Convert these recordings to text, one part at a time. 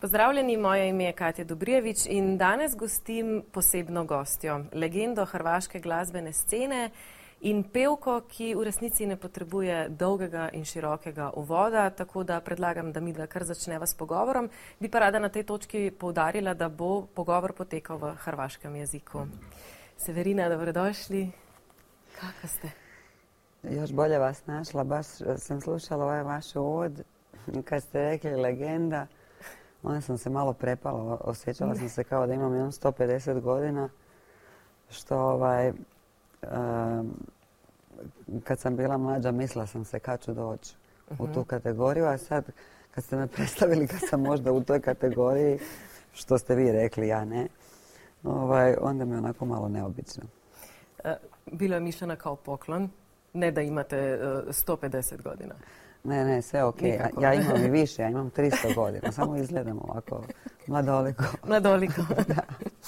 Pozdravljeni, moje ime je Katja Dobrijevič in danes gostim posebno gostjo, legendo hrvaške glasbene scene in pevko, ki v resnici ne potrebuje dolgega in širokega uvoda, tako da predlagam, da mi dva kar začneva s pogovorom. Bi pa rada na tej točki poudarila, da bo pogovor potekal v hrvaškem jeziku. Severina, dobrodošli. Kako ste? Još bolje vas našla, baš sam slušala ovaj vaš uvod kad ste rekli legenda, onda sam se malo prepala, osjećala sam se kao da imam jedno 150 godina, što ovaj, kad sam bila mlađa mislila sam se kad ću doći u tu mhm. kategoriju, a sad kad ste me predstavili kad sam možda u toj kategoriji, što ste vi rekli, ja ne, ovaj, onda mi je onako malo neobično. E, bilo je mišljeno kao poklon, ne da imate 150 e, godina. Ne, ne, sve ok. Ja imam i više, ja imam 300 godina. Samo izgledam ovako mladoliko. Mladoliko.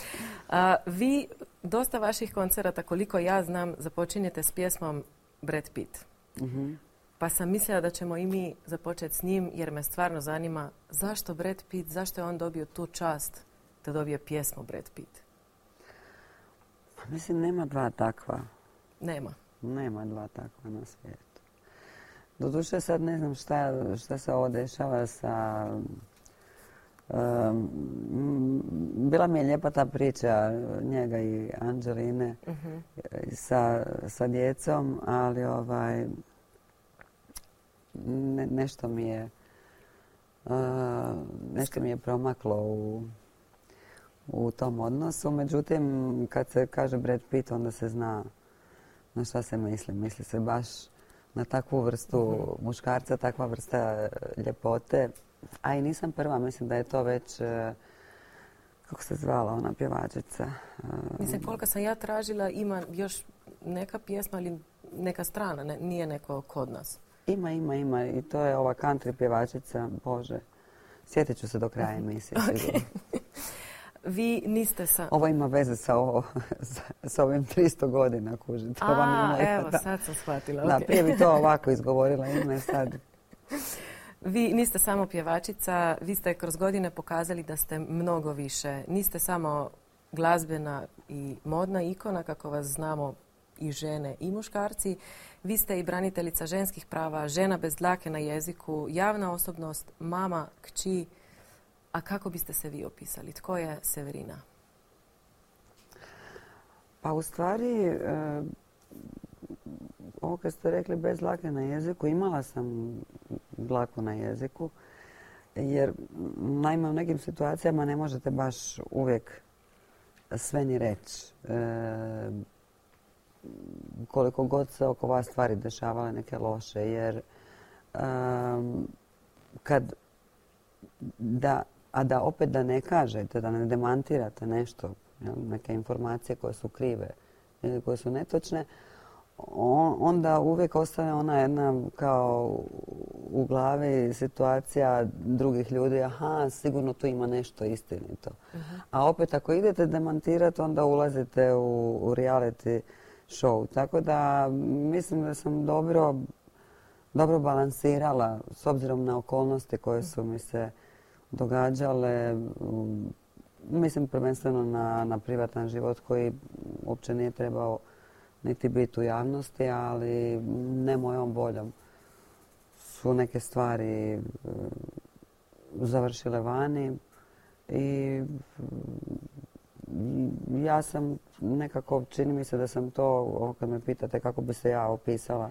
vi dosta vaših koncerata, koliko ja znam, započinjete s pjesmom Brad Pitt. Mhm. Pa sam mislila da ćemo i mi započeti s njim, jer me stvarno zanima zašto Brad Pitt, zašto je on dobio tu čast da dobije pjesmu Brad Pitt? Pa mislim, nema dva takva. Nema? Nema dva takva na svijetu. Doduše sad ne znam šta, šta se ovo dešava sa... bila mi je lijepa ta priča njega i Anđeline mhm. sa, sa djecom, ali ovaj nešto mi je nešto mi je promaklo u, u tom odnosu. Međutim, kad se kaže Brad Pitt, onda se zna na šta se misli. Misli se baš na takvu vrstu mhm. muškarca, takva vrsta e, ljepote. A i nisam prva, mislim da je to već, e, kako se zvala ona pjevačica. E, mislim, koliko sam ja tražila, ima još neka pjesma ili neka strana, nije neko kod nas. Ima, ima, ima. I to je ova country pjevačica, Bože. Sjetit ću se do kraja emisije. Vi niste sa... Ovo ima veze sa, ovo, sa, ovim 300 godina, kužite. A, evo, sad sam shvatila. Da, prije bi to ovako izgovorila ime sad. Vi niste samo pjevačica, vi ste kroz godine pokazali da ste mnogo više. Niste samo glazbena i modna ikona, kako vas znamo i žene i muškarci. Vi ste i braniteljica ženskih prava, žena bez dlake na jeziku, javna osobnost, mama, kći, a kako biste se vi opisali? Tko je Severina? Pa u stvari, e, ovo kad ste rekli bez dlake na jeziku, imala sam dlaku na jeziku, jer naime u nekim situacijama ne možete baš uvijek sve ni reći. E, koliko god se oko vas stvari dešavale neke loše, jer e, kad da a da opet da ne kažete, da ne demantirate nešto, neke informacije koje su krive ili koje su netočne, onda uvijek ostane ona jedna kao u glavi situacija drugih ljudi, aha, sigurno tu ima nešto istinito. Mhm. A opet ako idete demantirati, onda ulazite u, u reality show. Tako da mislim da sam dobro, dobro balansirala s obzirom na okolnosti koje su mi se događale, mislim prvenstveno na, na privatan život koji uopće nije trebao niti biti u javnosti, ali ne mojom voljom. Su neke stvari završile vani i ja sam nekako, čini mi se da sam to, ovo kad me pitate kako bi se ja opisala,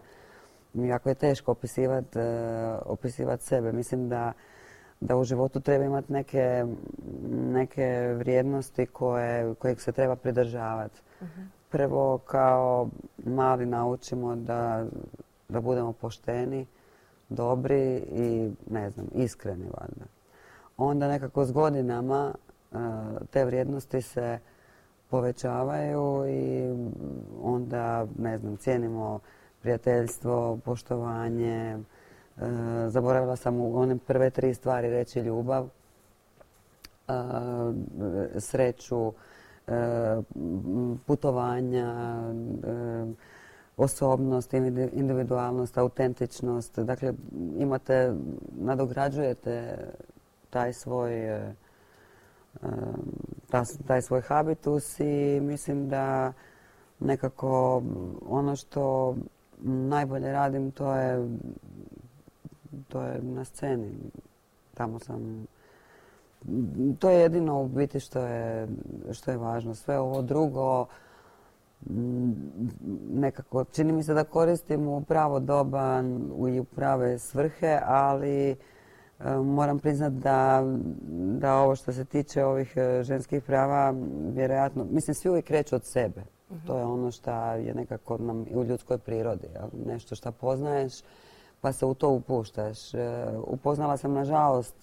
jako je teško opisivati opisivat sebe. Mislim da da u životu treba imati neke, neke vrijednosti koje, kojeg se treba pridržavati. Mhm. Prvo kao mali naučimo da, da budemo pošteni, dobri i ne znam, iskreni valjda. Onda nekako s godinama e, te vrijednosti se povećavaju i onda, ne znam, cijenimo prijateljstvo, poštovanje, zaboravila sam u one prve tri stvari reći ljubav, e, sreću, e, putovanja, osobnost, individualnost, autentičnost. Dakle, imate, nadograđujete taj svoj e, taj svoj habitus i mislim da nekako ono što najbolje radim to je to je na sceni. Tamo sam to je jedino u biti što je, što je važno. Sve ovo drugo nekako čini mi se da koristim u pravo doba i u prave svrhe, ali e, moram priznati da, da ovo što se tiče ovih e, ženskih prava vjerojatno, mislim svi uvijek kreću od sebe. Mhm. To je ono što je nekako nam u ljudskoj prirodi. Nešto što poznaješ pa se u to upuštaš. E, upoznala sam nažalost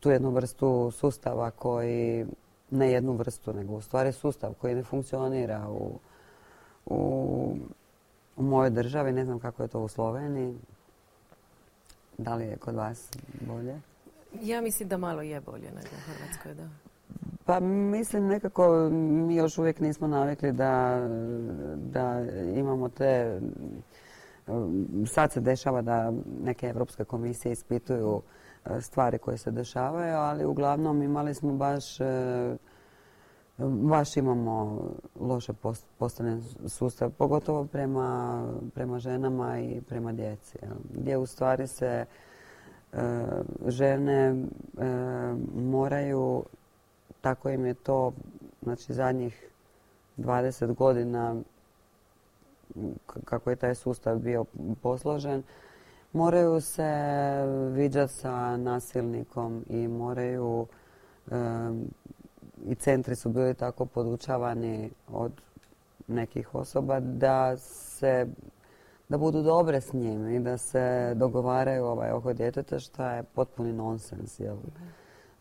tu jednu vrstu sustava koji ne jednu vrstu, nego u stvari sustav koji ne funkcionira u, u, u mojoj državi. Ne znam kako je to u Sloveniji. Da li je kod vas bolje? Ja mislim da malo je bolje nego u Hrvatskoj, da. Pa mislim nekako mi još uvijek nismo navikli da, da imamo te... Sad se dešava da neke Evropske komisije ispituju stvari koje se dešavaju, ali uglavnom imali smo baš e, baš imamo loše postavljen sustav, pogotovo prema, prema ženama i prema djeci. Gdje u stvari se e, žene e, moraju, tako im je to, znači zadnjih 20 godina kako je taj sustav bio posložen, moraju se viđati sa nasilnikom i moraju i centri su bili tako podučavani od nekih osoba da se da budu dobre s njim i da se dogovaraju ovaj oko djeteta što je potpuni nonsens. Jel?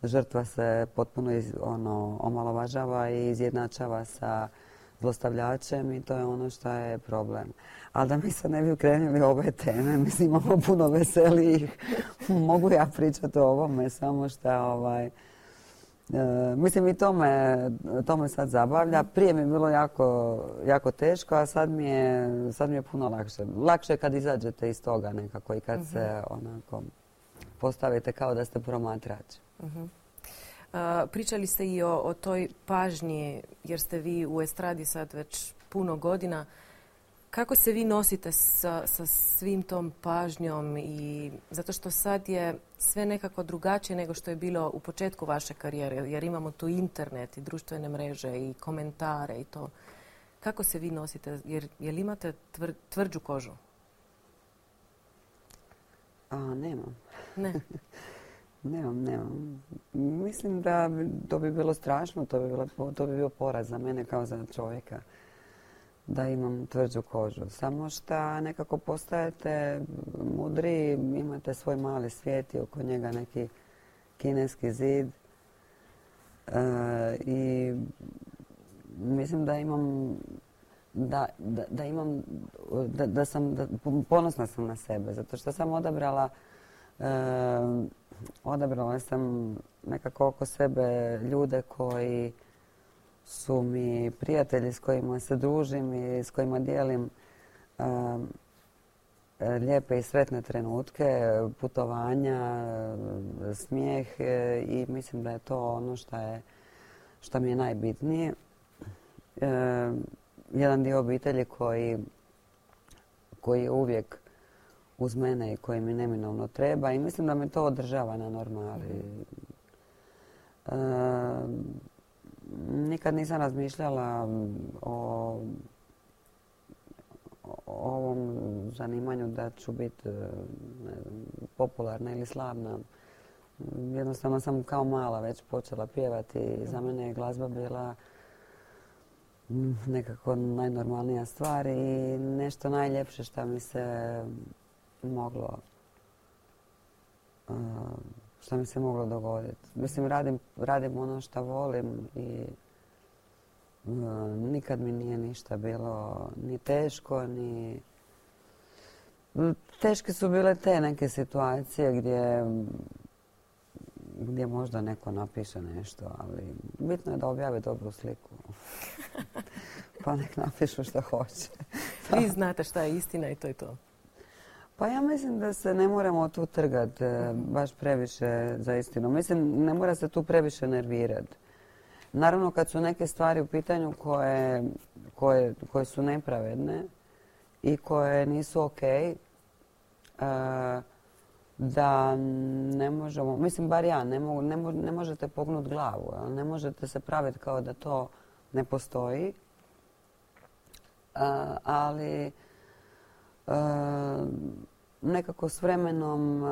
Žrtva se potpuno iz, ono, omalovažava i izjednačava sa zlostavljačem i to je ono što je problem. Ali da mi se ne bi ukrenuli ove teme, mislim imamo puno veselijih. Mogu ja pričati o ovome, samo što ovaj, e, mislim i to me, to me sad zabavlja. Prije mi je bilo jako, jako teško, a sad mi, je, sad mi je puno lakše. Lakše je kad izađete iz toga nekako i kad se mhm. onako postavite kao da ste promatrač. uh pričali ste i o, o toj pažnji, jer ste vi u estradi sad već puno godina. Kako se vi nosite sa, sa svim tom pažnjom i zato što sad je sve nekako drugačije nego što je bilo u početku vaše karijere, jer imamo tu internet i društvene mreže i komentare i to. Kako se vi nosite? Jer, jel imate tvrđu kožu? A, nemam. Ne. nemam, nemam. Mislim da to bi bilo strašno, to bi, bilo, to bi bio poraz za mene kao za čovjeka da imam tvrđu kožu. Samo što nekako postajete mudri, imate svoj mali svijet i oko njega neki kineski zid. E, I mislim da imam da, da, imam da, da sam da, ponosna sam na sebe zato što sam odabrala e, odabrala sam nekako oko sebe ljude koji su mi prijatelji s kojima se družim i s kojima dijelim um, lijepe i sretne trenutke, putovanja, smijeh e, i mislim da je to ono što, je, što mi je najbitnije. E, jedan dio obitelji koji, koji je uvijek uz mene i koji mi neminovno treba i mislim da me to održava na normali. E, nikad nisam razmišljala o, ovom zanimanju da ću biti e, popularna ili slavna. Jednostavno sam kao mala već počela pjevati i za mene je glazba bila nekako najnormalnija stvar i nešto najljepše što mi se moglo što mi se moglo dogoditi. Mislim, radim, radim ono što volim i uh, nikad mi nije ništa bilo ni teško, ni... Teške su bile te neke situacije gdje, gdje možda neko napiše nešto, ali bitno je da objave dobru sliku. pa nek napišu što hoće. Vi znate šta je istina i to je to. Pa ja mislim da se ne moramo tu trgati e, baš previše za istinu. Mislim, ne mora se tu previše nervirati. Naravno, kad su neke stvari u pitanju koje, koje, koje su nepravedne i koje nisu ok, e, da ne možemo, mislim, bar ja, ne, mogu, ne, možete pognut glavu, ne možete se praviti kao da to ne postoji, e, ali nekako s vremenom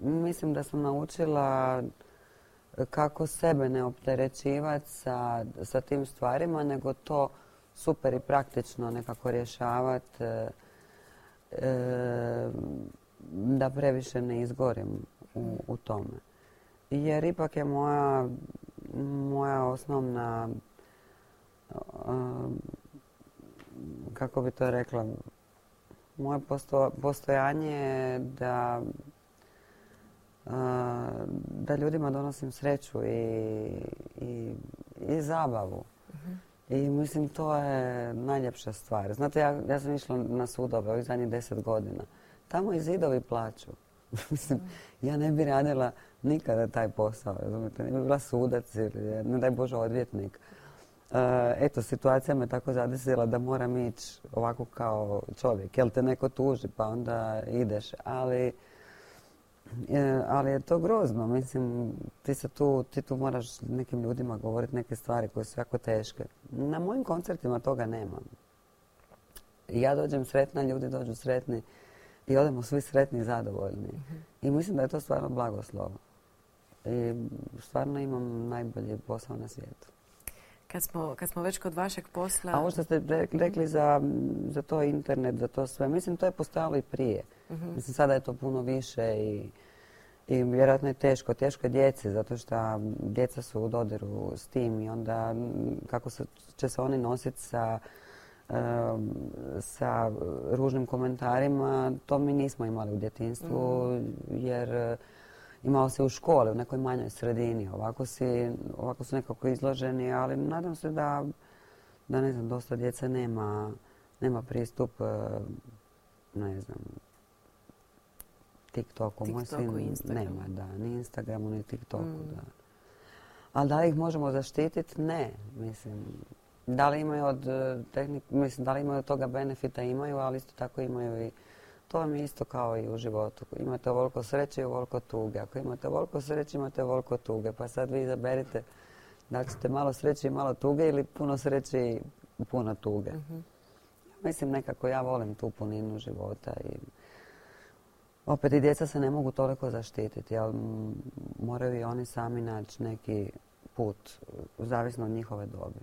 mislim da sam naučila kako sebe ne opterećivati sa, sa tim stvarima, nego to super i praktično nekako rješavati e, e, da previše ne izgorim u, u tome. Jer ipak je moja, moja osnovna kako bi to rekla, moje postojanje je da da ljudima donosim sreću i, i, i zabavu. Mhm. I mislim to je najljepša stvar. Znate, ja, ja sam išla na sudove ovih zadnjih deset godina. Tamo i zidovi plaću. mislim, ja ne bi radila nikada taj posao, razumijete, ne bi bila sudac ili ne daj Bože odvjetnik. Eh, eto, situacija me tako zadesila da moram ići ovako kao čovjek. Jel te neko tuži pa onda ideš. Ali, eh, ali je to grozno. Mislim, ti, se tu, ti tu moraš nekim ljudima govoriti neke stvari koje su jako teške. Na mojim koncertima toga nema. Ja dođem sretna, ljudi dođu sretni i odemo svi sretni i zadovoljni. Mhm. I mislim da je to stvarno blagoslovo. I stvarno imam najbolji posao na svijetu. Kad smo, kad smo već kod vašeg posla... A ovo što ste rekli za, za to internet, za to sve, mislim to je postojalo i prije. Mhm. Mislim sada je to puno više i, i vjerojatno je teško. Teško je djeci zato što djeca su u dodiru s tim i onda kako se, će se oni nositi sa, sa ružnim komentarima, to mi nismo imali u djetinstvu mhm. jer imao se u školi, u nekoj manjoj sredini. Ovako, si, ovako su nekako izloženi, ali nadam se da, da ne znam, dosta djece nema, nema pristup, e, ne znam, TikToku. Moj sin nema, da, ni Instagramu, ni TikToku, mm. da. Ali da li ih možemo zaštititi? Ne, mislim. Da li imaju od e, tehnik, mislim, da li imaju od toga benefita? Imaju, ali isto tako imaju i to vam je isto kao i u životu. Imate ovoliko sreće i ovoliko tuge. Ako imate ovoliko sreće, imate ovoliko tuge. Pa sad vi izaberite da ćete malo sreće i malo tuge ili puno sreće i puno tuge. Mhm. Mislim nekako ja volim tu puninu života i opet i djeca se ne mogu toliko zaštititi, ali moraju i oni sami naći neki put, zavisno od njihove dobi.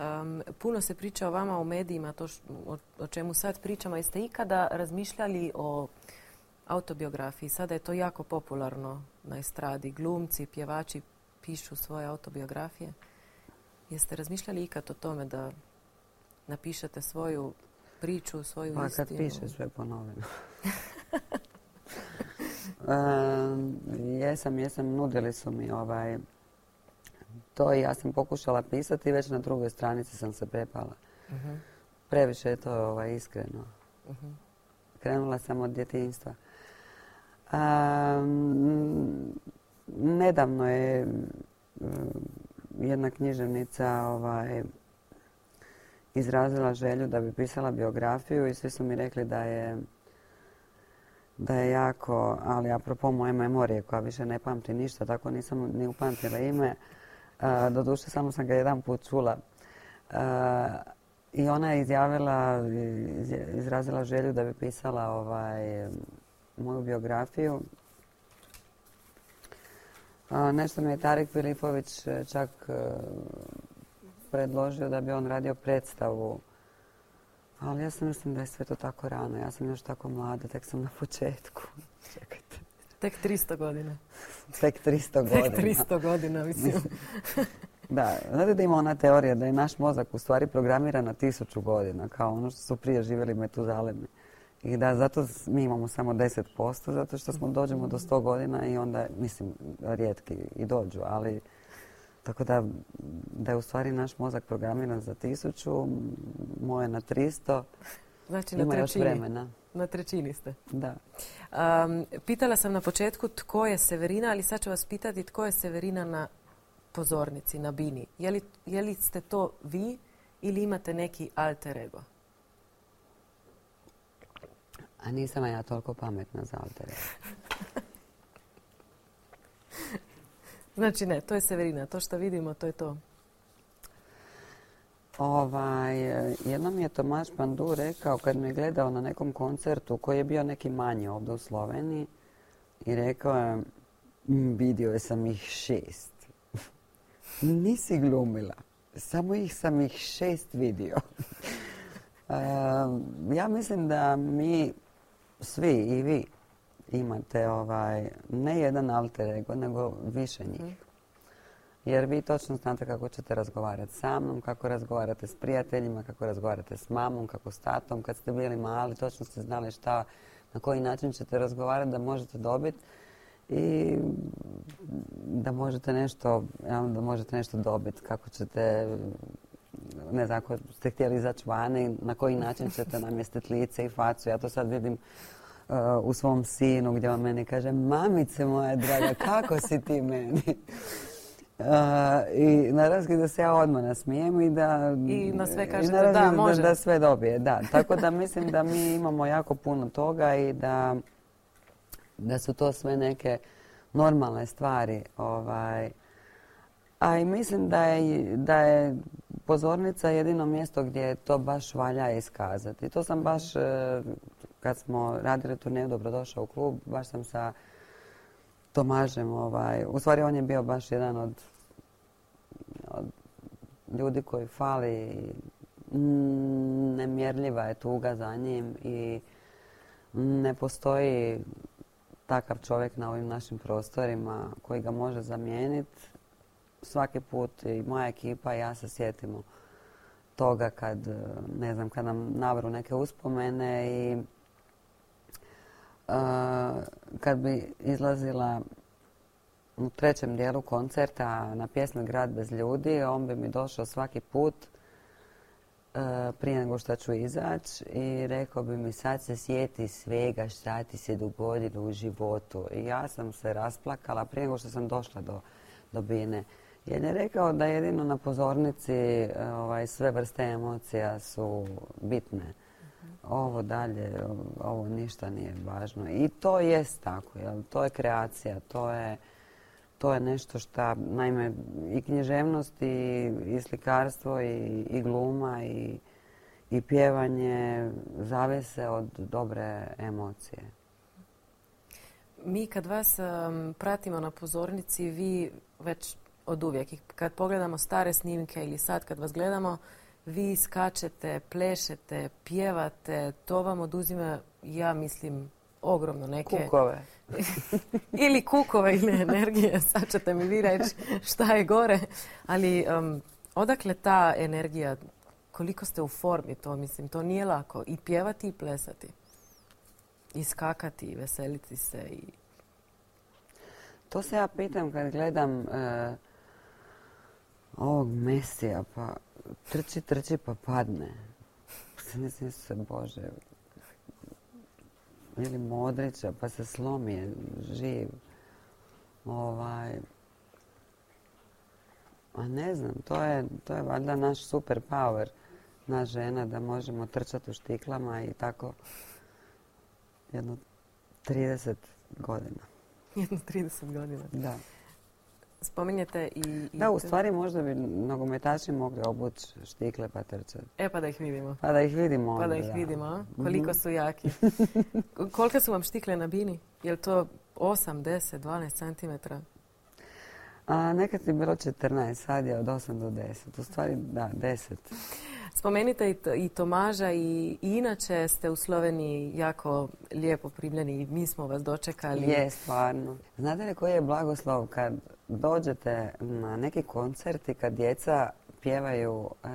Mhm puno se priča o vama u medijima, to o, čemu sad pričamo. Jeste ikada razmišljali o autobiografiji? Sada je to jako popularno na estradi. Glumci, pjevači pišu svoje autobiografije. Jeste razmišljali ikad o tome da napišete svoju priču, svoju pa, istinu? Pa kad piše sve ponovno. jesam, jesam, nudili su mi ovaj to i ja sam pokušala pisati i već na drugoj stranici sam se prepala. Mhm. Previše je to ovaj, iskreno. Mhm. Krenula sam od djetinjstva. nedavno je mm, jedna književnica ovaj, izrazila želju da bi pisala biografiju i svi su mi rekli da je da je jako, ali apropo moje memorije koja više ne pamti ništa, tako nisam ni upamtila ime, Doduše, samo sam ga jedan put čula. I ona je izjavila, izrazila želju da bi pisala ovaj, moju biografiju. Nešto mi je Tarik Filipović e, čak e, predložio da bi on radio predstavu. Ali ja sam mislim da je sve to tako rano. Ja sam još tako mlada, tek sam na početku. Čekajte. Tek 300 godina. Tek 300 godina. Tek 300 godina, mislim. da, znate da ima ona teorija da je naš mozak u stvari programiran na tisuću godina, kao ono što su prije živjeli metuzalemi. I da zato mi imamo samo 10%, zato što smo dođemo do 100 godina i onda, mislim, rijetki i dođu, ali tako da, da je u stvari naš mozak programiran za tisuću, moje na 300 Znači Ima na još trećini. vremena. Na trećini ste. Da. Um, pitala sam na početku tko je Severina, ali sad ću vas pitati tko je Severina na pozornici, na bini. Je li, je li ste to vi ili imate neki alter ego? A nisam ja toliko pametna za altere. Znači ne, to je Severina. To što vidimo, to je to. Ovaj, jednom je Tomaš Pandu rekao kad me gledao na nekom koncertu koji je bio neki manji ovdje u Sloveniji i rekao je "Mm, vidio sam ih šest. Nisi glumila. Samo ih sam ih šest vidio. Ehm, ja mislim da mi svi i vi imate ovaj, ne jedan alter ego, nego više njih. Jer vi točno znate kako ćete razgovarati sa mnom, kako razgovarate s prijateljima, kako razgovarate s mamom, kako s tatom. Kad ste bili mali, točno ste znali šta, na koji način ćete razgovarati da možete dobiti i da možete nešto, da možete nešto dobiti, kako ćete, ne znam, ako ste htjeli izaći vani, na koji način ćete namjestiti lice i facu. Ja to sad vidim uh, u svom sinu gdje on meni kaže, mamice moja draga, kako si ti meni? Uh, I naravski da se ja odmah nasmijem i da... I na sve kažete da, može. Da, sve dobije, da. Tako da mislim da mi imamo jako puno toga i da, da su to sve neke normalne stvari. Ovaj. A i mislim da je, da je pozornica jedino mjesto gdje to baš valja iskazati. To sam baš, eh, kad smo radili turneju Dobrodošao u klub, baš sam sa Tomažem, ovaj, u stvari on je bio baš jedan od, od ljudi koji fali, mm, nemjerljiva je tuga za njim i ne postoji takav čovjek na ovim našim prostorima koji ga može zamijeniti. Svaki put i moja ekipa i ja se sjetimo toga kad, ne znam, kad nam navru neke uspomene i kad bi izlazila u trećem dijelu koncerta na pjesmi Grad bez ljudi, on bi mi došao svaki put e, prije nego što ću izaći i rekao bi mi sad se sjeti svega šta ti se dogodilo u životu. I ja sam se rasplakala prije nego što sam došla do, do Bine. Jer je rekao da jedino na pozornici e, ovaj, sve vrste emocija su bitne. Ovo dalje, ovo ništa nije važno. I to jest tako, jel? to je kreacija, to je, to je nešto što, naime, i književnost i, i slikarstvo i, i gluma i, i pjevanje zavise od dobre emocije. Mi kad vas pratimo na pozornici, vi već od uvijek, kad pogledamo stare snimke ili sad kad vas gledamo, vi skačete, plešete, pjevate, to vam oduzima, ja mislim, ogromno neke... Kukove. ili kukove ili energije, sad ćete mi vi reći šta je gore. Ali um, odakle ta energija, koliko ste u formi to, mislim, to nije lako. I pjevati i plesati. I skakati i veseliti se. I... To se ja pitam kad gledam e, ovog Mesija, pa trči, trči pa padne. Pa mislim se, Bože, ili Modrića, pa se slomi, je živ. Ovaj, a ne znam, to je, to je valjda naš super power, naš žena, da možemo trčati u štiklama i tako jedno 30 godina. Jedno 30 godina. Da. Spominjete i... i Da, u stvari možda bi nogometaši mogli obući štikle pa trčati. E pa da ih vidimo. Pa da ih vidimo Pa da ih vidimo, a? Mhm. Koliko su jaki. Kolike su vam štikle na bini? Je li to 8, 10, 12 centimetra? A nekad je bilo 14, sad je od 8 do 10. U stvari, da, 10. Spomenite i, to- i Tomaža i, inače ste u Sloveniji jako lijepo primljeni i mi smo vas dočekali. Je, stvarno. Znate li koji je blagoslov kad dođete na neki koncert i kad djeca pjevaju e,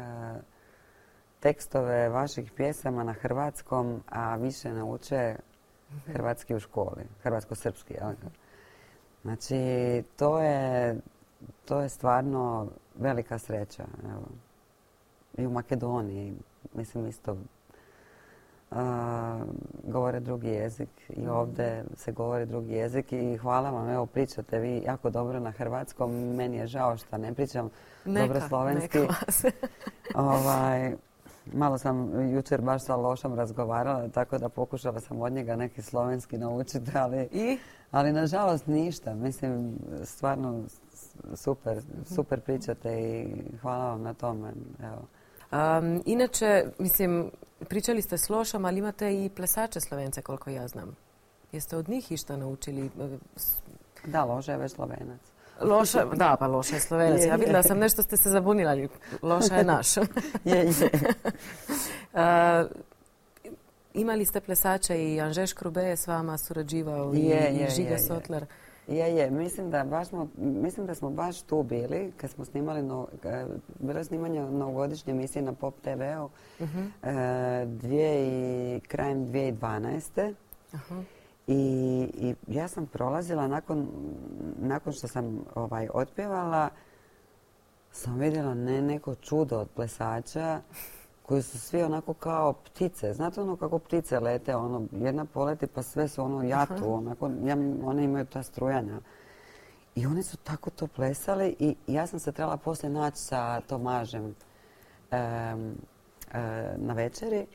tekstove vaših pjesama na hrvatskom, a više ne uče hrvatski u školi, hrvatsko-srpski? Znači, to je, to je stvarno velika sreća. Evo. I u Makedoniji, mislim isto govore drugi jezik i mhm. ovdje se govori drugi jezik i hvala vam, evo pričate vi jako dobro na hrvatskom, meni je žao što ne pričam dobro slovenski. ovaj, malo sam jučer baš sa Lošom razgovarala, tako da pokušala sam od njega neki slovenski naučiti, ali, I? ali nažalost ništa. Mislim, stvarno super, super pričate i hvala vam na tome. Evo. Inače, mislim, pričali ste s Lošom, ali imate i plesače Slovence, koliko ja znam. Jeste od njih išta naučili? Da, Loša je već Slovenac. Loša, da, pa Loša je Slovenac. Ja vidjela sam nešto ste se zabunila, Loša je naš. je, je. imali ste plesača i Anžeš Krube je s vama surađivao i, je, Žiga Sotler. Je, je. Mislim da, baš smo, mislim da smo baš tu bili kad smo snimali, no, bilo snimanje novogodišnje emisije na Pop TV-u uh dvije i, krajem 2012. Uh-huh. I, I ja sam prolazila nakon, nakon što sam ovaj, otpjevala, sam vidjela ne neko čudo od plesača koji su svi onako kao ptice. Znate ono kako ptice lete, ono, jedna poleti pa sve su ono jatu, onako, ja, one imaju ta strujanja. I oni su tako to plesali i ja sam se trebala poslije naći sa Tomažem e, na večeri.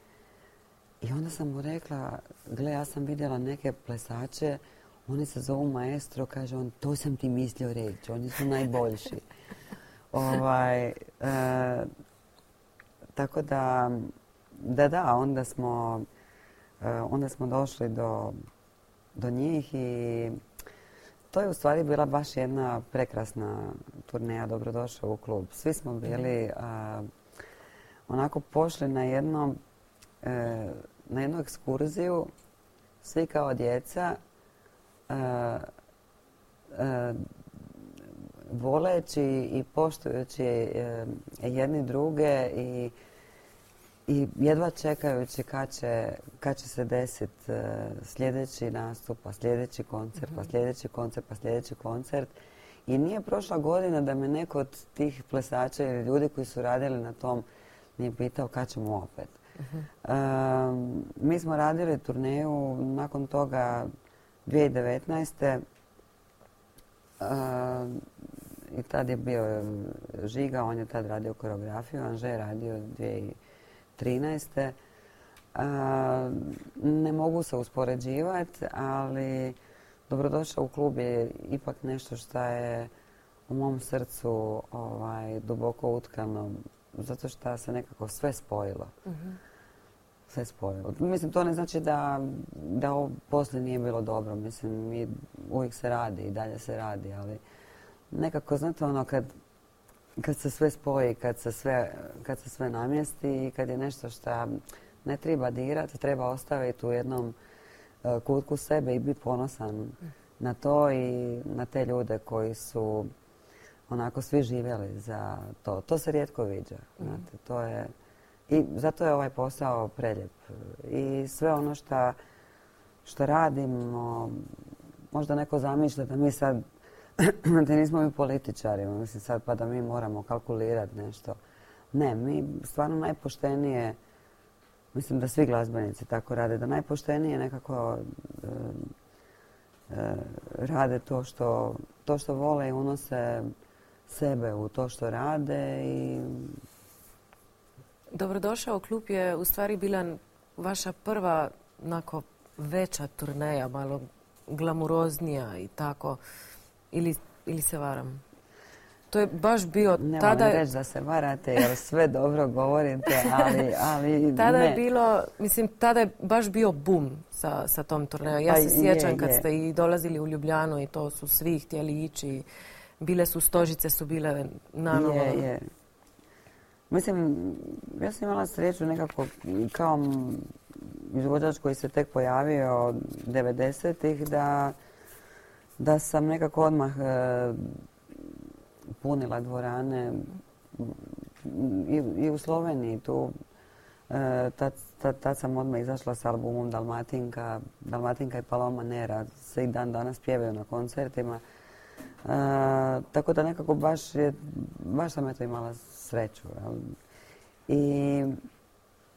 I onda sam mu rekla, gle, ja sam vidjela neke plesače, oni se zovu maestro, kaže on, to sam ti mislio reći, oni su najboljši. ovaj, e, tako da, da, da, onda smo, e, onda smo došli do, do njih i to je u stvari bila baš jedna prekrasna turneja Dobrodošao u klub. Svi smo bili onako pošli na jedno, e, na jednu ekskurziju, svi kao djeca, e, voleći i poštujući jedni druge i i jedva čekajući kad će, kad će se desiti e, sljedeći nastup, pa sljedeći koncert, pa mhm. sljedeći koncert, pa sljedeći koncert. I nije prošla godina da me neko od tih plesača ili ljudi koji su radili na tom nije pitao kad ćemo opet. Mhm. mi smo radili turneju nakon toga 2019. I tad je bio Žiga, on je tad radio koreografiju, Anže je radio 2019 13. ne mogu se uspoređivati, ali dobrodošao u klub je ipak nešto što je u mom srcu ovaj, duboko utkano, zato što se nekako sve spojilo. Mhm. Sve spojilo. Mislim, to ne znači da, da ovo poslije nije bilo dobro. Mislim, mi uvijek se radi i dalje se radi, ali nekako, znate, ono, kad kad se sve spoji, kad se sve, kad se sve namjesti i kad je nešto što ne treba dirati, treba ostaviti u jednom e, kutku sebe i biti ponosan na to i na te ljude koji su onako svi živjeli za to. To se rijetko viđa. Mm. Znate, to je, I zato je ovaj posao preljep. I sve ono što, što radimo, možda neko zamišlja da mi sad da nismo mi političari, mislim sad pa da mi moramo kalkulirati nešto. Ne, mi stvarno najpoštenije, mislim da svi glazbenici tako rade, da najpoštenije nekako e, rade to što, to što vole i unose sebe u to što rade i Dobrodošao klub je u stvari bila vaša prva onako veća turneja, malo glamuroznija i tako. Ili, ili se varam? To je baš bio... Ne tada... reći da se varate jer sve dobro govorite, ali, ali Tada ne. je bilo, mislim, tada je baš bio bum sa, sa tom turnejom. Ja pa se sjećam kad ste i dolazili u Ljubljanu i to su svi htjeli ići. Bile su stožice, su bile na novo. Je, je. Mislim, ja sam imala sreću nekako kao izvođač koji se tek pojavio 90-ih da da sam nekako odmah e, punila dvorane i, u Sloveniji tu. E, tad, sam odmah izašla s albumom Dalmatinka. Dalmatinka i Paloma Nera se i dan danas pjevaju na koncertima. E, tako da nekako baš, je, baš sam imala sreću. I,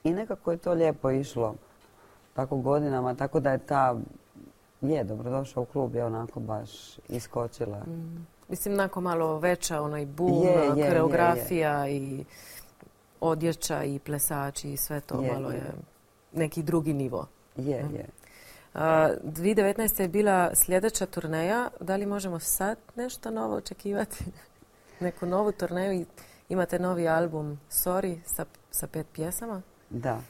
I nekako je to lijepo išlo. tako godinama, tako da je ta, je, dobrodošao u klub je onako baš iskočila. Mm. Mislim, onako malo veća, onaj boom, je, koreografija i odjeća i plesači i sve to malo je neki drugi nivo. Je, mm. je. 2019. je bila sljedeća turneja. Da li možemo sad nešto novo očekivati? Neku novu turneju? Imate novi album Sorry sa, sa pet pjesama? Da.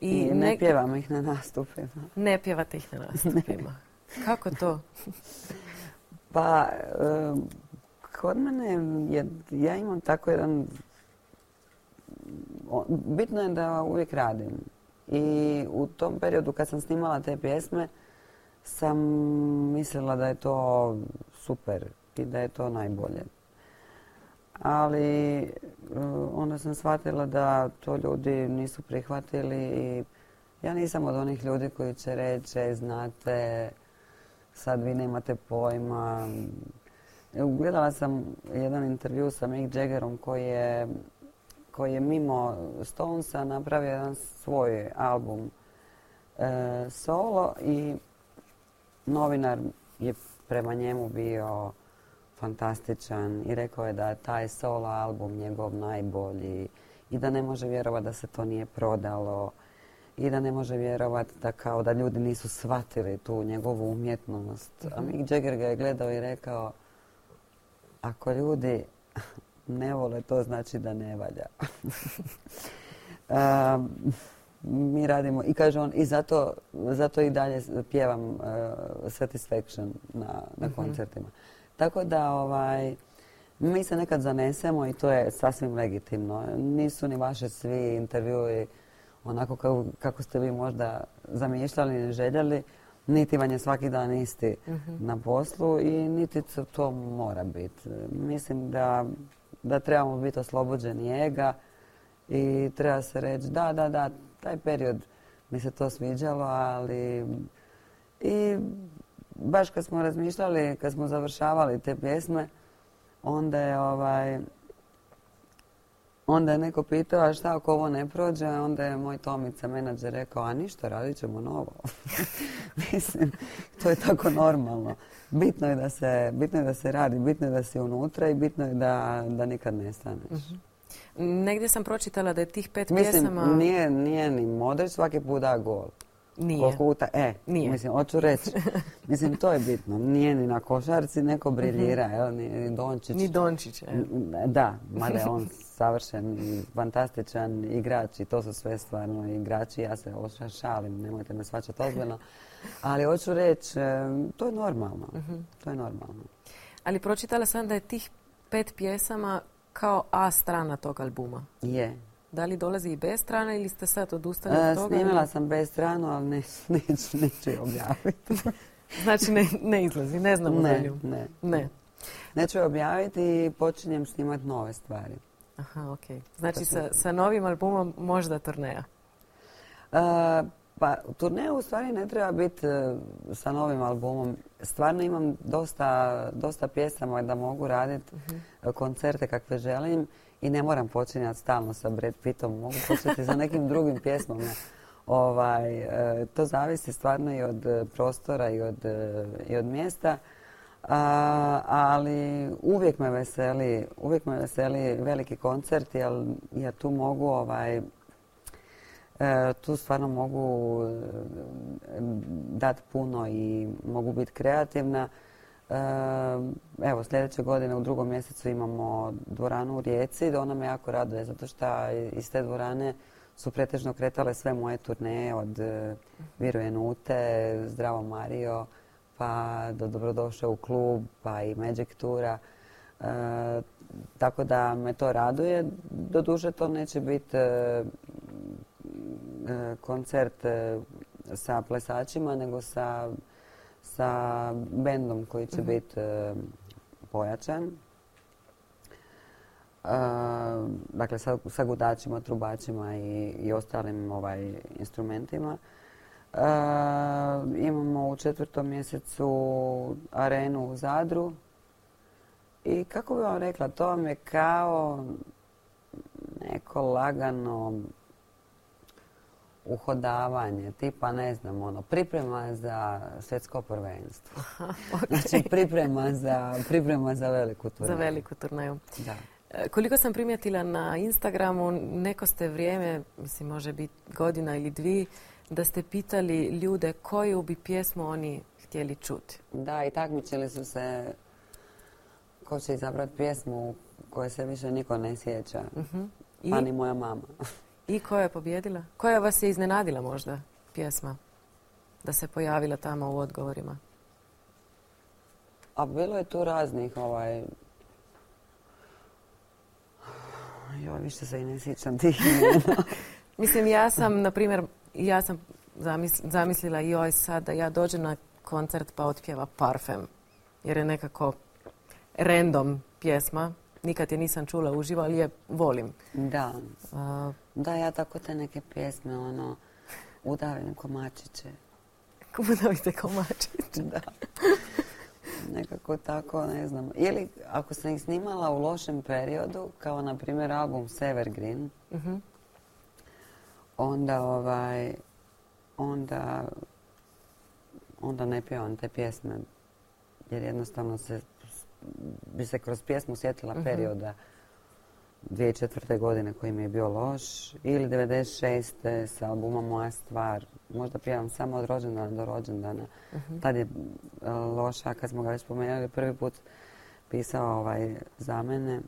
I, ne, pjevamo ih na nastupima. Ne pjevate ih na nastupima. Kako to? pa, kod mene, ja imam tako jedan... Bitno je da uvijek radim. I u tom periodu kad sam snimala te pjesme sam mislila da je to super i da je to najbolje. Ali e, onda sam shvatila da to ljudi nisu prihvatili i ja nisam od onih ljudi koji će reći znate sad vi nemate pojma. Gledala sam jedan intervju sa Mick Jaggerom koji je koji je mimo Stonesa napravio jedan svoj album e, solo i novinar je prema njemu bio fantastičan i rekao je da je taj solo album njegov najbolji i da ne može vjerovati da se to nije prodalo i da ne može vjerovati da kao da ljudi nisu shvatili tu njegovu umjetnost. A mhm. Mick Jagger ga je gledao i rekao ako ljudi ne vole, to znači da ne valja. mi radimo i kaže on i zato, zato i dalje pjevam uh, Satisfaction na, na mhm. koncertima. Tako da ovaj, mi se nekad zanesemo i to je sasvim legitimno. Nisu ni vaše svi intervjui onako kako, kako ste vi možda zamišljali i željeli, niti vam je svaki dan isti mhm. na poslu i niti to mora biti. Mislim da da trebamo biti oslobođeni ega i treba se reći da, da, da, taj period mi se to sviđalo, ali i baš kad smo razmišljali, kad smo završavali te pjesme, onda je ovaj, Onda je neko pitao, a šta ako ovo ne prođe? Onda je moj Tomica, menadžer, rekao, a ništa, radit ćemo novo. Mislim, to je tako normalno. Bitno je da se, bitno je da se radi, bitno je da si unutra i bitno je da, da nikad ne staneš. Mhm. Negdje sam pročitala da je tih pet Mislim, pjesama... Nije, nije ni modrić svaki put da gol. Nije. Puta, e, nije. mislim, hoću reći. mislim, to je bitno. Nije ni na košarci neko briljira, mm ni, Dončić. Ni Dončić, Da, mada je on savršen i fantastičan igrač i to su sve stvarno igrači. Ja se šalim, nemojte me svačati ozbiljno. Ali hoću reći, e, to je normalno. Mhm. To je normalno. Ali pročitala sam da je tih pet pjesama kao A strana tog albuma. Je. Da li dolazi i B strana ili ste sad odustali od e, toga? Snimila sam B stranu, ali ne, neću, neću je objaviti. znači ne, ne izlazi, ne znamo ne, za nju. Ne, ne. Neću je objaviti i počinjem snimati nove stvari. Aha, ok. Znači sa, sa novim albumom možda turneja? Uh, pa turneja u stvari ne treba biti e, sa novim albumom. Stvarno imam dosta, dosta pjesama da mogu raditi uh koncerte kakve želim i ne moram počinjati stalno sa Brad Pittom. Mogu početi sa nekim drugim pjesmama. Ovaj, e, to zavisi stvarno i od prostora i od, i od mjesta. ali uvijek me veseli, uvijek me veseli veliki koncert jer ja tu mogu ovaj, E, tu stvarno mogu e, dati puno i mogu biti kreativna. E, evo, sljedeće godine u drugom mjesecu imamo dvoranu u Rijeci. Ona me jako raduje zato što iz te dvorane su pretežno kretale sve moje turneje od Viruje Nute, Zdravo Mario, pa do Dobrodošao u klub, pa i Magic Tura. tako da me to raduje. Doduše to neće biti E, koncert e, sa plesačima, nego sa, sa bendom koji će mhm. biti e, pojačan. dakle, sa, sa gudačima, trubačima i, i ostalim ovaj, instrumentima. imamo u četvrtom mjesecu arenu u Zadru. I kako bi vam rekla, to vam je kao neko lagano uhodavanje, tipa ne znam, ono, priprema za svjetsko prvenstvo. Znači priprema za, priprema za veliku turneju. Za veliku turneju. Da. E, koliko sam primijetila na Instagramu, neko ste vrijeme, mislim može biti godina ili dvi, da ste pitali ljude koju bi pjesmu oni htjeli čuti. Da, i takmičili su se ko će izabrati pjesmu koje se više niko ne sjeća. uh Pa ni moja mama. I koja je pobjedila? Koja vas je iznenadila možda pjesma? Da se pojavila tamo u odgovorima. A bilo je tu raznih ovaj... Joj, više se i ne sjećam tih Mislim, ja sam, na primjer, ja sam zamislila joj sad da ja dođem na koncert pa otpjeva Parfem. Jer je nekako random pjesma Nikad je nisam čula uživo, ali je volim. Da. da, ja tako te neke pjesme, ono, udavim komačiće. Udavite komačiće? da. Nekako tako, ne znam. Ili ako sam ih snimala u lošem periodu, kao na primjer album Severgreen, uh onda ovaj, onda, onda ne pjevam te pjesme. Jer jednostavno se bi se kroz pjesmu sjetila uh-huh. perioda 2004. godine koji mi je bio loš ili 96. sa albumom Moja stvar. Možda pijevam samo od rođendana do rođendana. Uh-huh. Tad je e, loša, kad smo ga već spomenuli, prvi put pisao ovaj, za mene.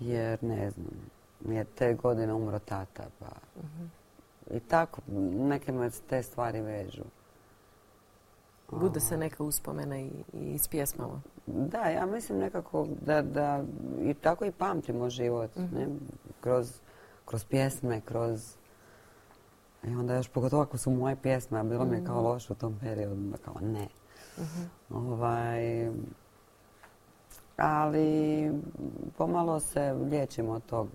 jer ne znam, mi je te godine umro tata. Pa. Uh-huh. I tako, neke me te stvari vežu. Bude se neka uspomena i, i s pjesmama. Da, ja mislim nekako da, da i tako i pamtimo život. Ne? Mhm. Kroz, kroz pjesme, kroz... I onda još pogotovo ako su moje pjesme, a bilo mi je kao mhm. loše u tom periodu, da kao ne. Mhm. Ovaj, ali pomalo se liječimo od tog,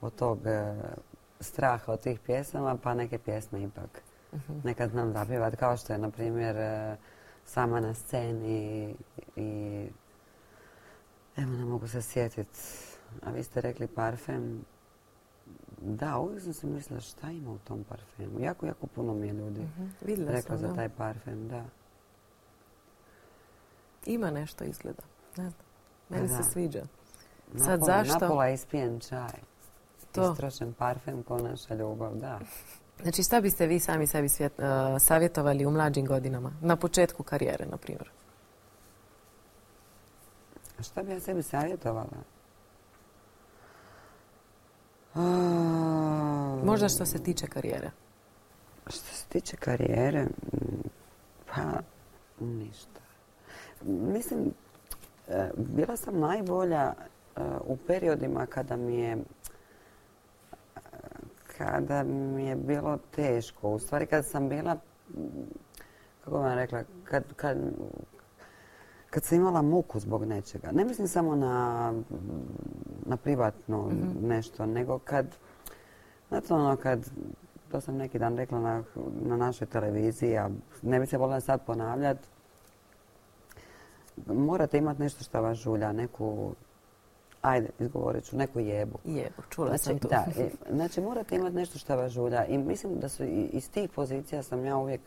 od tog straha od tih pjesama, pa neke pjesme ipak nekad znam zapjevati kao što je, na primjer, e, sama na sceni i evo ne mogu se sjetiti. A vi ste rekli parfem. Da, uvijek sam se mislila šta ima u tom parfemu. Jako, jako puno mi je ljudi uh rekla za taj parfem, da. Ima nešto izgleda. Ne znam. Meni se sviđa. Sad zašto? Napola ispijen čaj. To. Istrošen parfem ko naša ljubav, da. Znači, šta biste vi sami sebi svjet, uh, savjetovali u mlađim godinama? Na početku karijere, na primjer. Šta bi ja sebi savjetovala? Možda što se tiče karijere. Što se tiče karijere, pa ništa. Mislim, e, bila sam najbolja e, u periodima kada mi je kada mi je bilo teško. U stvari kad sam bila, kako vam rekla, kad, kad, kad sam imala muku zbog nečega. Ne mislim samo na, na privatno mhm. nešto, nego kad, znate ono kad, to sam neki dan rekla na, na našoj televiziji, a ne bi se volila sad ponavljati, morate imati nešto što vas žulja, neku ajde, izgovorit ću, neku jebu. Jebu, čula znači, sam tu. Da, znači morate imati nešto što vas žulja i mislim da su iz tih pozicija sam ja uvijek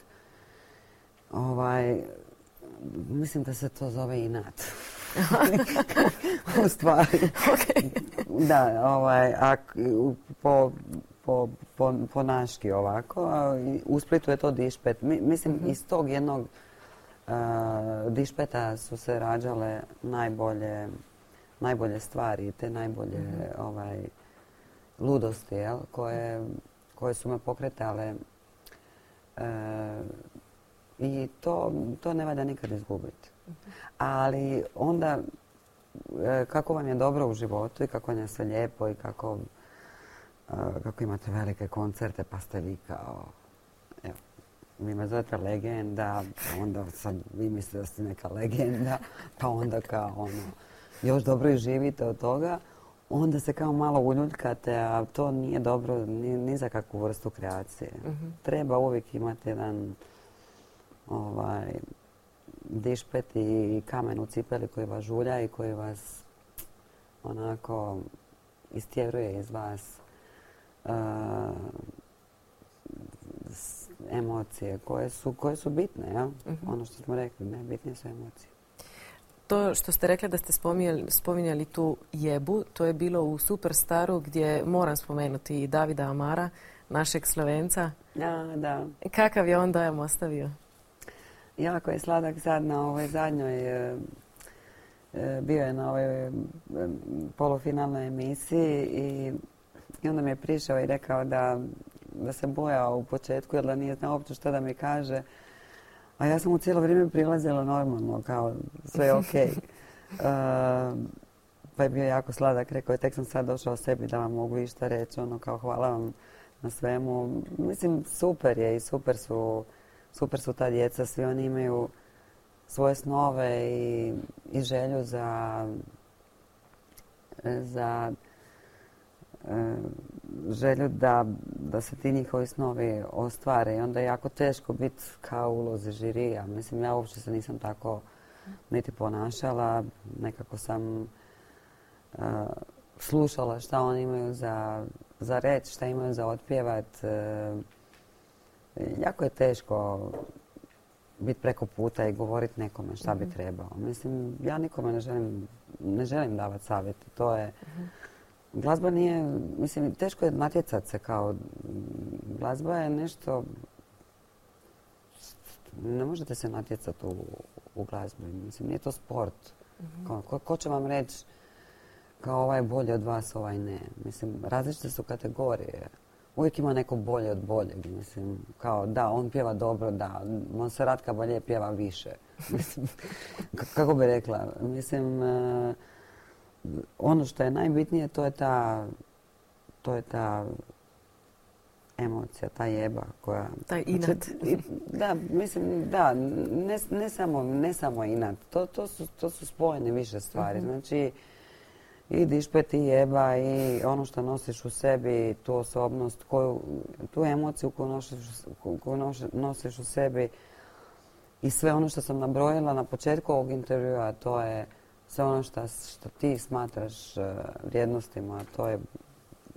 ovaj, mislim da se to zove inat. u stvari. Da, ovaj, a, po, po, po, po naški ovako, a u Splitu je to dišpet. mislim, mhm. iz tog jednog uh, dišpeta su se rađale najbolje najbolje stvari, te najbolje mhm. ovaj, ludosti jel, koje, koje su me pokretale e, i to, to ne valja nikad izgubiti. Ali onda e, kako vam je dobro u životu i kako vam je sve lijepo i kako, e, kako imate velike koncerte pa ste vi kao evo, vi me zovete legenda, pa onda sad vi mislite da ste neka legenda, pa onda kao ono još dobro i živite od toga, onda se kao malo uljuljkate, a to nije dobro ni, za kakvu vrstu kreacije. Mhm. Treba uvijek imati jedan ovaj, dišpet i kamen u cipeli koji vas žulja i koji vas onako istjeruje iz vas emocije koje su, koje su bitne. Ja? Mhm. Ono što smo rekli, najbitnije su emocije. To što ste rekli da ste spominjali, spominjali tu jebu, to je bilo u Superstaru gdje moram spomenuti i Davida Amara, našeg Slovenca. Da, da. Kakav je on dojam ostavio? Jako je sladak sad na ovoj zadnjoj, e, e, bio je na ovoj e, polufinalnoj emisiji i, i onda mi je prišao i rekao da, da se bojao u početku jer da nije znao uopće što da mi kaže. A ja sam mu cijelo vrijeme prilazila normalno, kao sve je ok. pa je bio jako sladak, rekao je tek sam sad došao sebi da vam mogu išta reći, ono kao hvala vam na svemu. Mislim, super je i super su, super su ta djeca, svi oni imaju svoje snove i, i želju za, za želju da, da se ti njihovi snovi ostvare i onda je jako teško biti kao ulozi žirija. Mislim, ja uopće se nisam tako niti ponašala. Nekako sam uh, slušala šta oni imaju za, za reći, šta imaju za otpjevat. Uh, jako je teško biti preko puta i govoriti nekome šta bi mhm. trebao. Mislim, ja nikome ne želim, ne želim davati savjeti. To je... Mhm. Glazba nije, mislim, teško je natjecat se kao, glazba je nešto, ne možete se natjecati u, u glazbi, mislim, nije to sport. Mhm. ko, će vam reći kao ovaj bolji od vas, ovaj ne. Mislim, različite su kategorije. Uvijek ima neko bolje od boljeg, mislim, kao da, on pjeva dobro, da, Monserrat bolje pjeva više. Mislim, kako bi rekla, mislim, uh, ono što je najbitnije to je ta, to je ta emocija, ta jeba koja... Taj inat. Da, mislim, da, ne, ne, samo, ne samo inat. To, to, su, to su spojene više stvari. Mhm. Znači, i dišpet i jeba i ono što nosiš u sebi, tu osobnost, koju, tu emociju koju nosiš, koju nosiš u sebi i sve ono što sam nabrojila na početku ovog intervjua, to je sve ono što, ti smatraš uh, vrijednostima, to je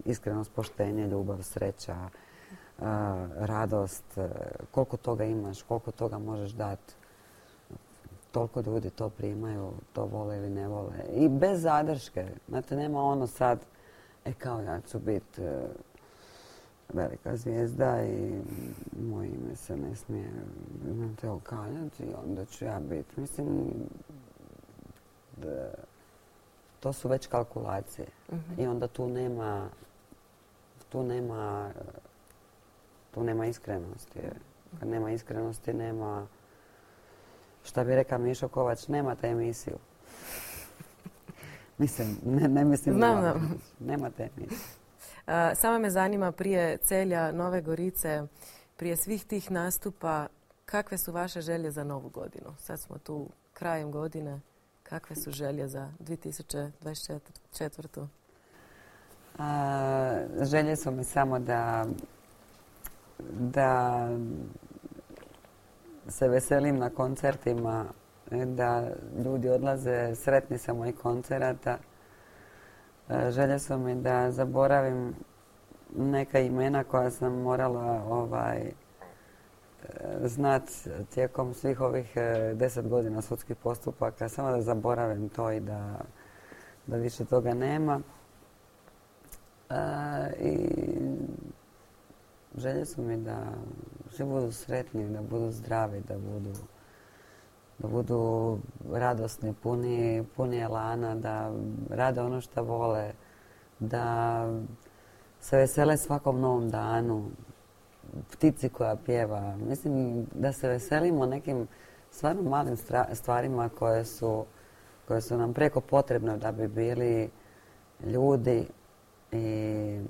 iskrenost, poštenje, ljubav, sreća, uh, radost, uh, koliko toga imaš, koliko toga možeš dati. Toliko ljudi to primaju, to vole ili ne vole. I bez zadrške. Znate, nema ono sad, e kao ja ću biti velika zvijezda i moje ime se ne smije okaljati i onda ću ja biti. Mislim, to su već kalkulacije. I onda tu nema, tu nema, tu nema iskrenosti. Kad nema iskrenosti, nema, šta bi rekao Mišo Kovač, nemate emisiju. mislim, ne, ne mislim Znam, da, nemate emisiju. samo me zanima prije celja Nove Gorice, prije svih tih nastupa, kakve su vaše želje za novu godinu? Sad smo tu krajem godine. Kakve su želje za 2024. A, želje su mi samo da, da se veselim na koncertima, da ljudi odlaze sretni sa mojih koncerata. Želje su mi da zaboravim neka imena koja sam morala ovaj, znat tijekom svih ovih e, deset godina sudskih postupaka, samo da zaboravim to i da, da više toga nema. E, I želje su mi da svi budu sretni, da budu zdravi, da budu, da budu radosni, puni, puni elana, da rade ono što vole, da se vesele svakom novom danu, ptici koja pjeva. Mislim da se veselimo nekim stvarno malim stvarima koje su, koje su nam preko potrebne da bi bili ljudi i,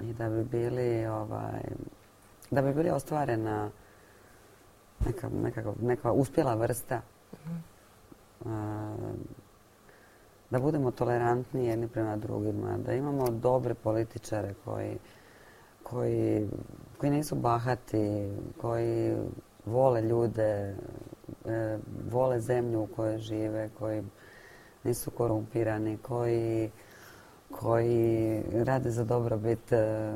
i da bi bili ovaj, da bi bili ostvarena neka, neka, neka uspjela vrsta. Mhm da budemo tolerantni jedni prema drugima, da imamo dobre političare koji, koji, koji nisu bahati, koji vole ljude, e, vole zemlju u kojoj žive, koji nisu korumpirani, koji, koji rade za dobrobit, e,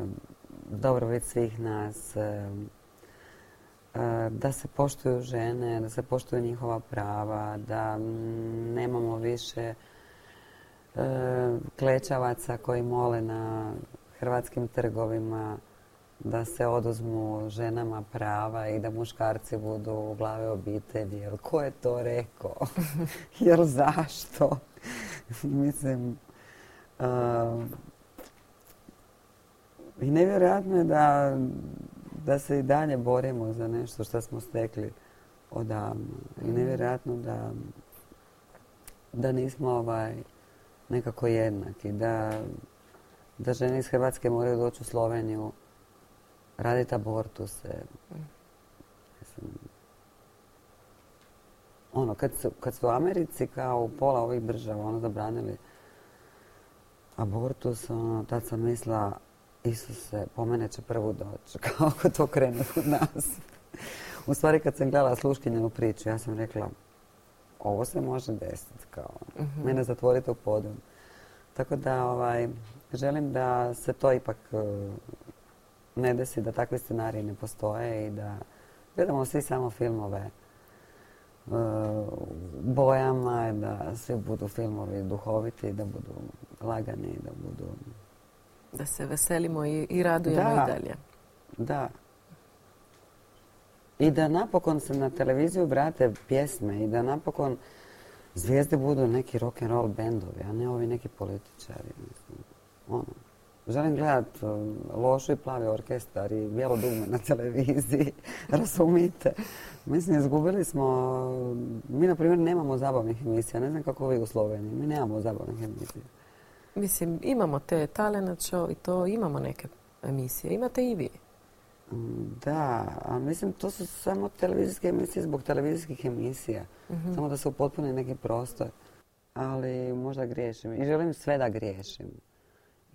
dobrobit svih nas, e, da se poštuju žene, da se poštuju njihova prava, da nemamo više klečavaca koji mole na hrvatskim trgovima da se oduzmu ženama prava i da muškarci budu u glave obitelji. Jel ko je to rekao? Jel zašto? Mislim, i nevjerojatno je da, da se i dalje borimo za nešto što smo stekli odavno. I nevjerojatno da, da nismo ovaj, nekako jednaki. Da, da žene iz Hrvatske moraju doći u Sloveniju raditi abortuse. Ono, kad su, kad su u Americi kao pola ovih država ono zabranili abortus, ono, tad sam mislila Isuse, po mene će prvu doći, kao to krene kod nas. u stvari kad sam gledala sluškinjenu priču, ja sam rekla, ovo se može desiti, kao, uh mene zatvorite u podrum. Tako da, ovaj, želim da se to ipak ne desi da takvi scenariji ne postoje i da gledamo svi samo filmove uh, bojama, da svi budu filmovi duhoviti, da budu lagani, da budu... Da se veselimo i, i radujemo i dalje. Da. I da napokon se na televiziju vrate pjesme i da napokon zvijezde budu neki rock and roll bendovi, a ne ovi neki političari. Mislim. Ono želim gledat um, lošu i plavi orkestar i bijelo dugme na televiziji. Razumite? Mislim, izgubili smo... Mi, na primjer, nemamo zabavnih emisija. Ne znam kako vi u Sloveniji. Mi nemamo zabavnih emisija. Mislim, imamo te talent show i to, imamo neke emisije. Imate i vi. Da, a mislim, to su samo televizijske emisije zbog televizijskih emisija. Mhm. Samo da se upotpuni neki prostor. Ali možda griješim. I želim sve da griješim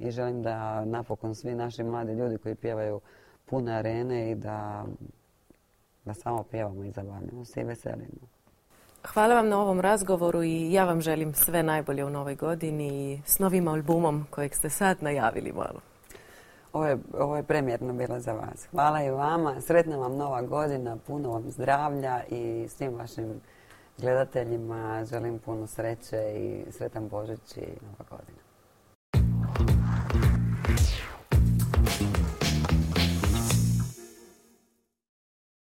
i želim da napokon svi naši mladi ljudi koji pjevaju pune arene i da, da samo pjevamo i zabavljamo se i veselimo. Hvala vam na ovom razgovoru i ja vam želim sve najbolje u novoj godini i s novim albumom kojeg ste sad najavili malo. Ovo je, ovo je premjerno bilo za vas. Hvala i vama. Sretna vam nova godina, puno vam zdravlja i svim vašim gledateljima želim puno sreće i sretan Božić i nova godina.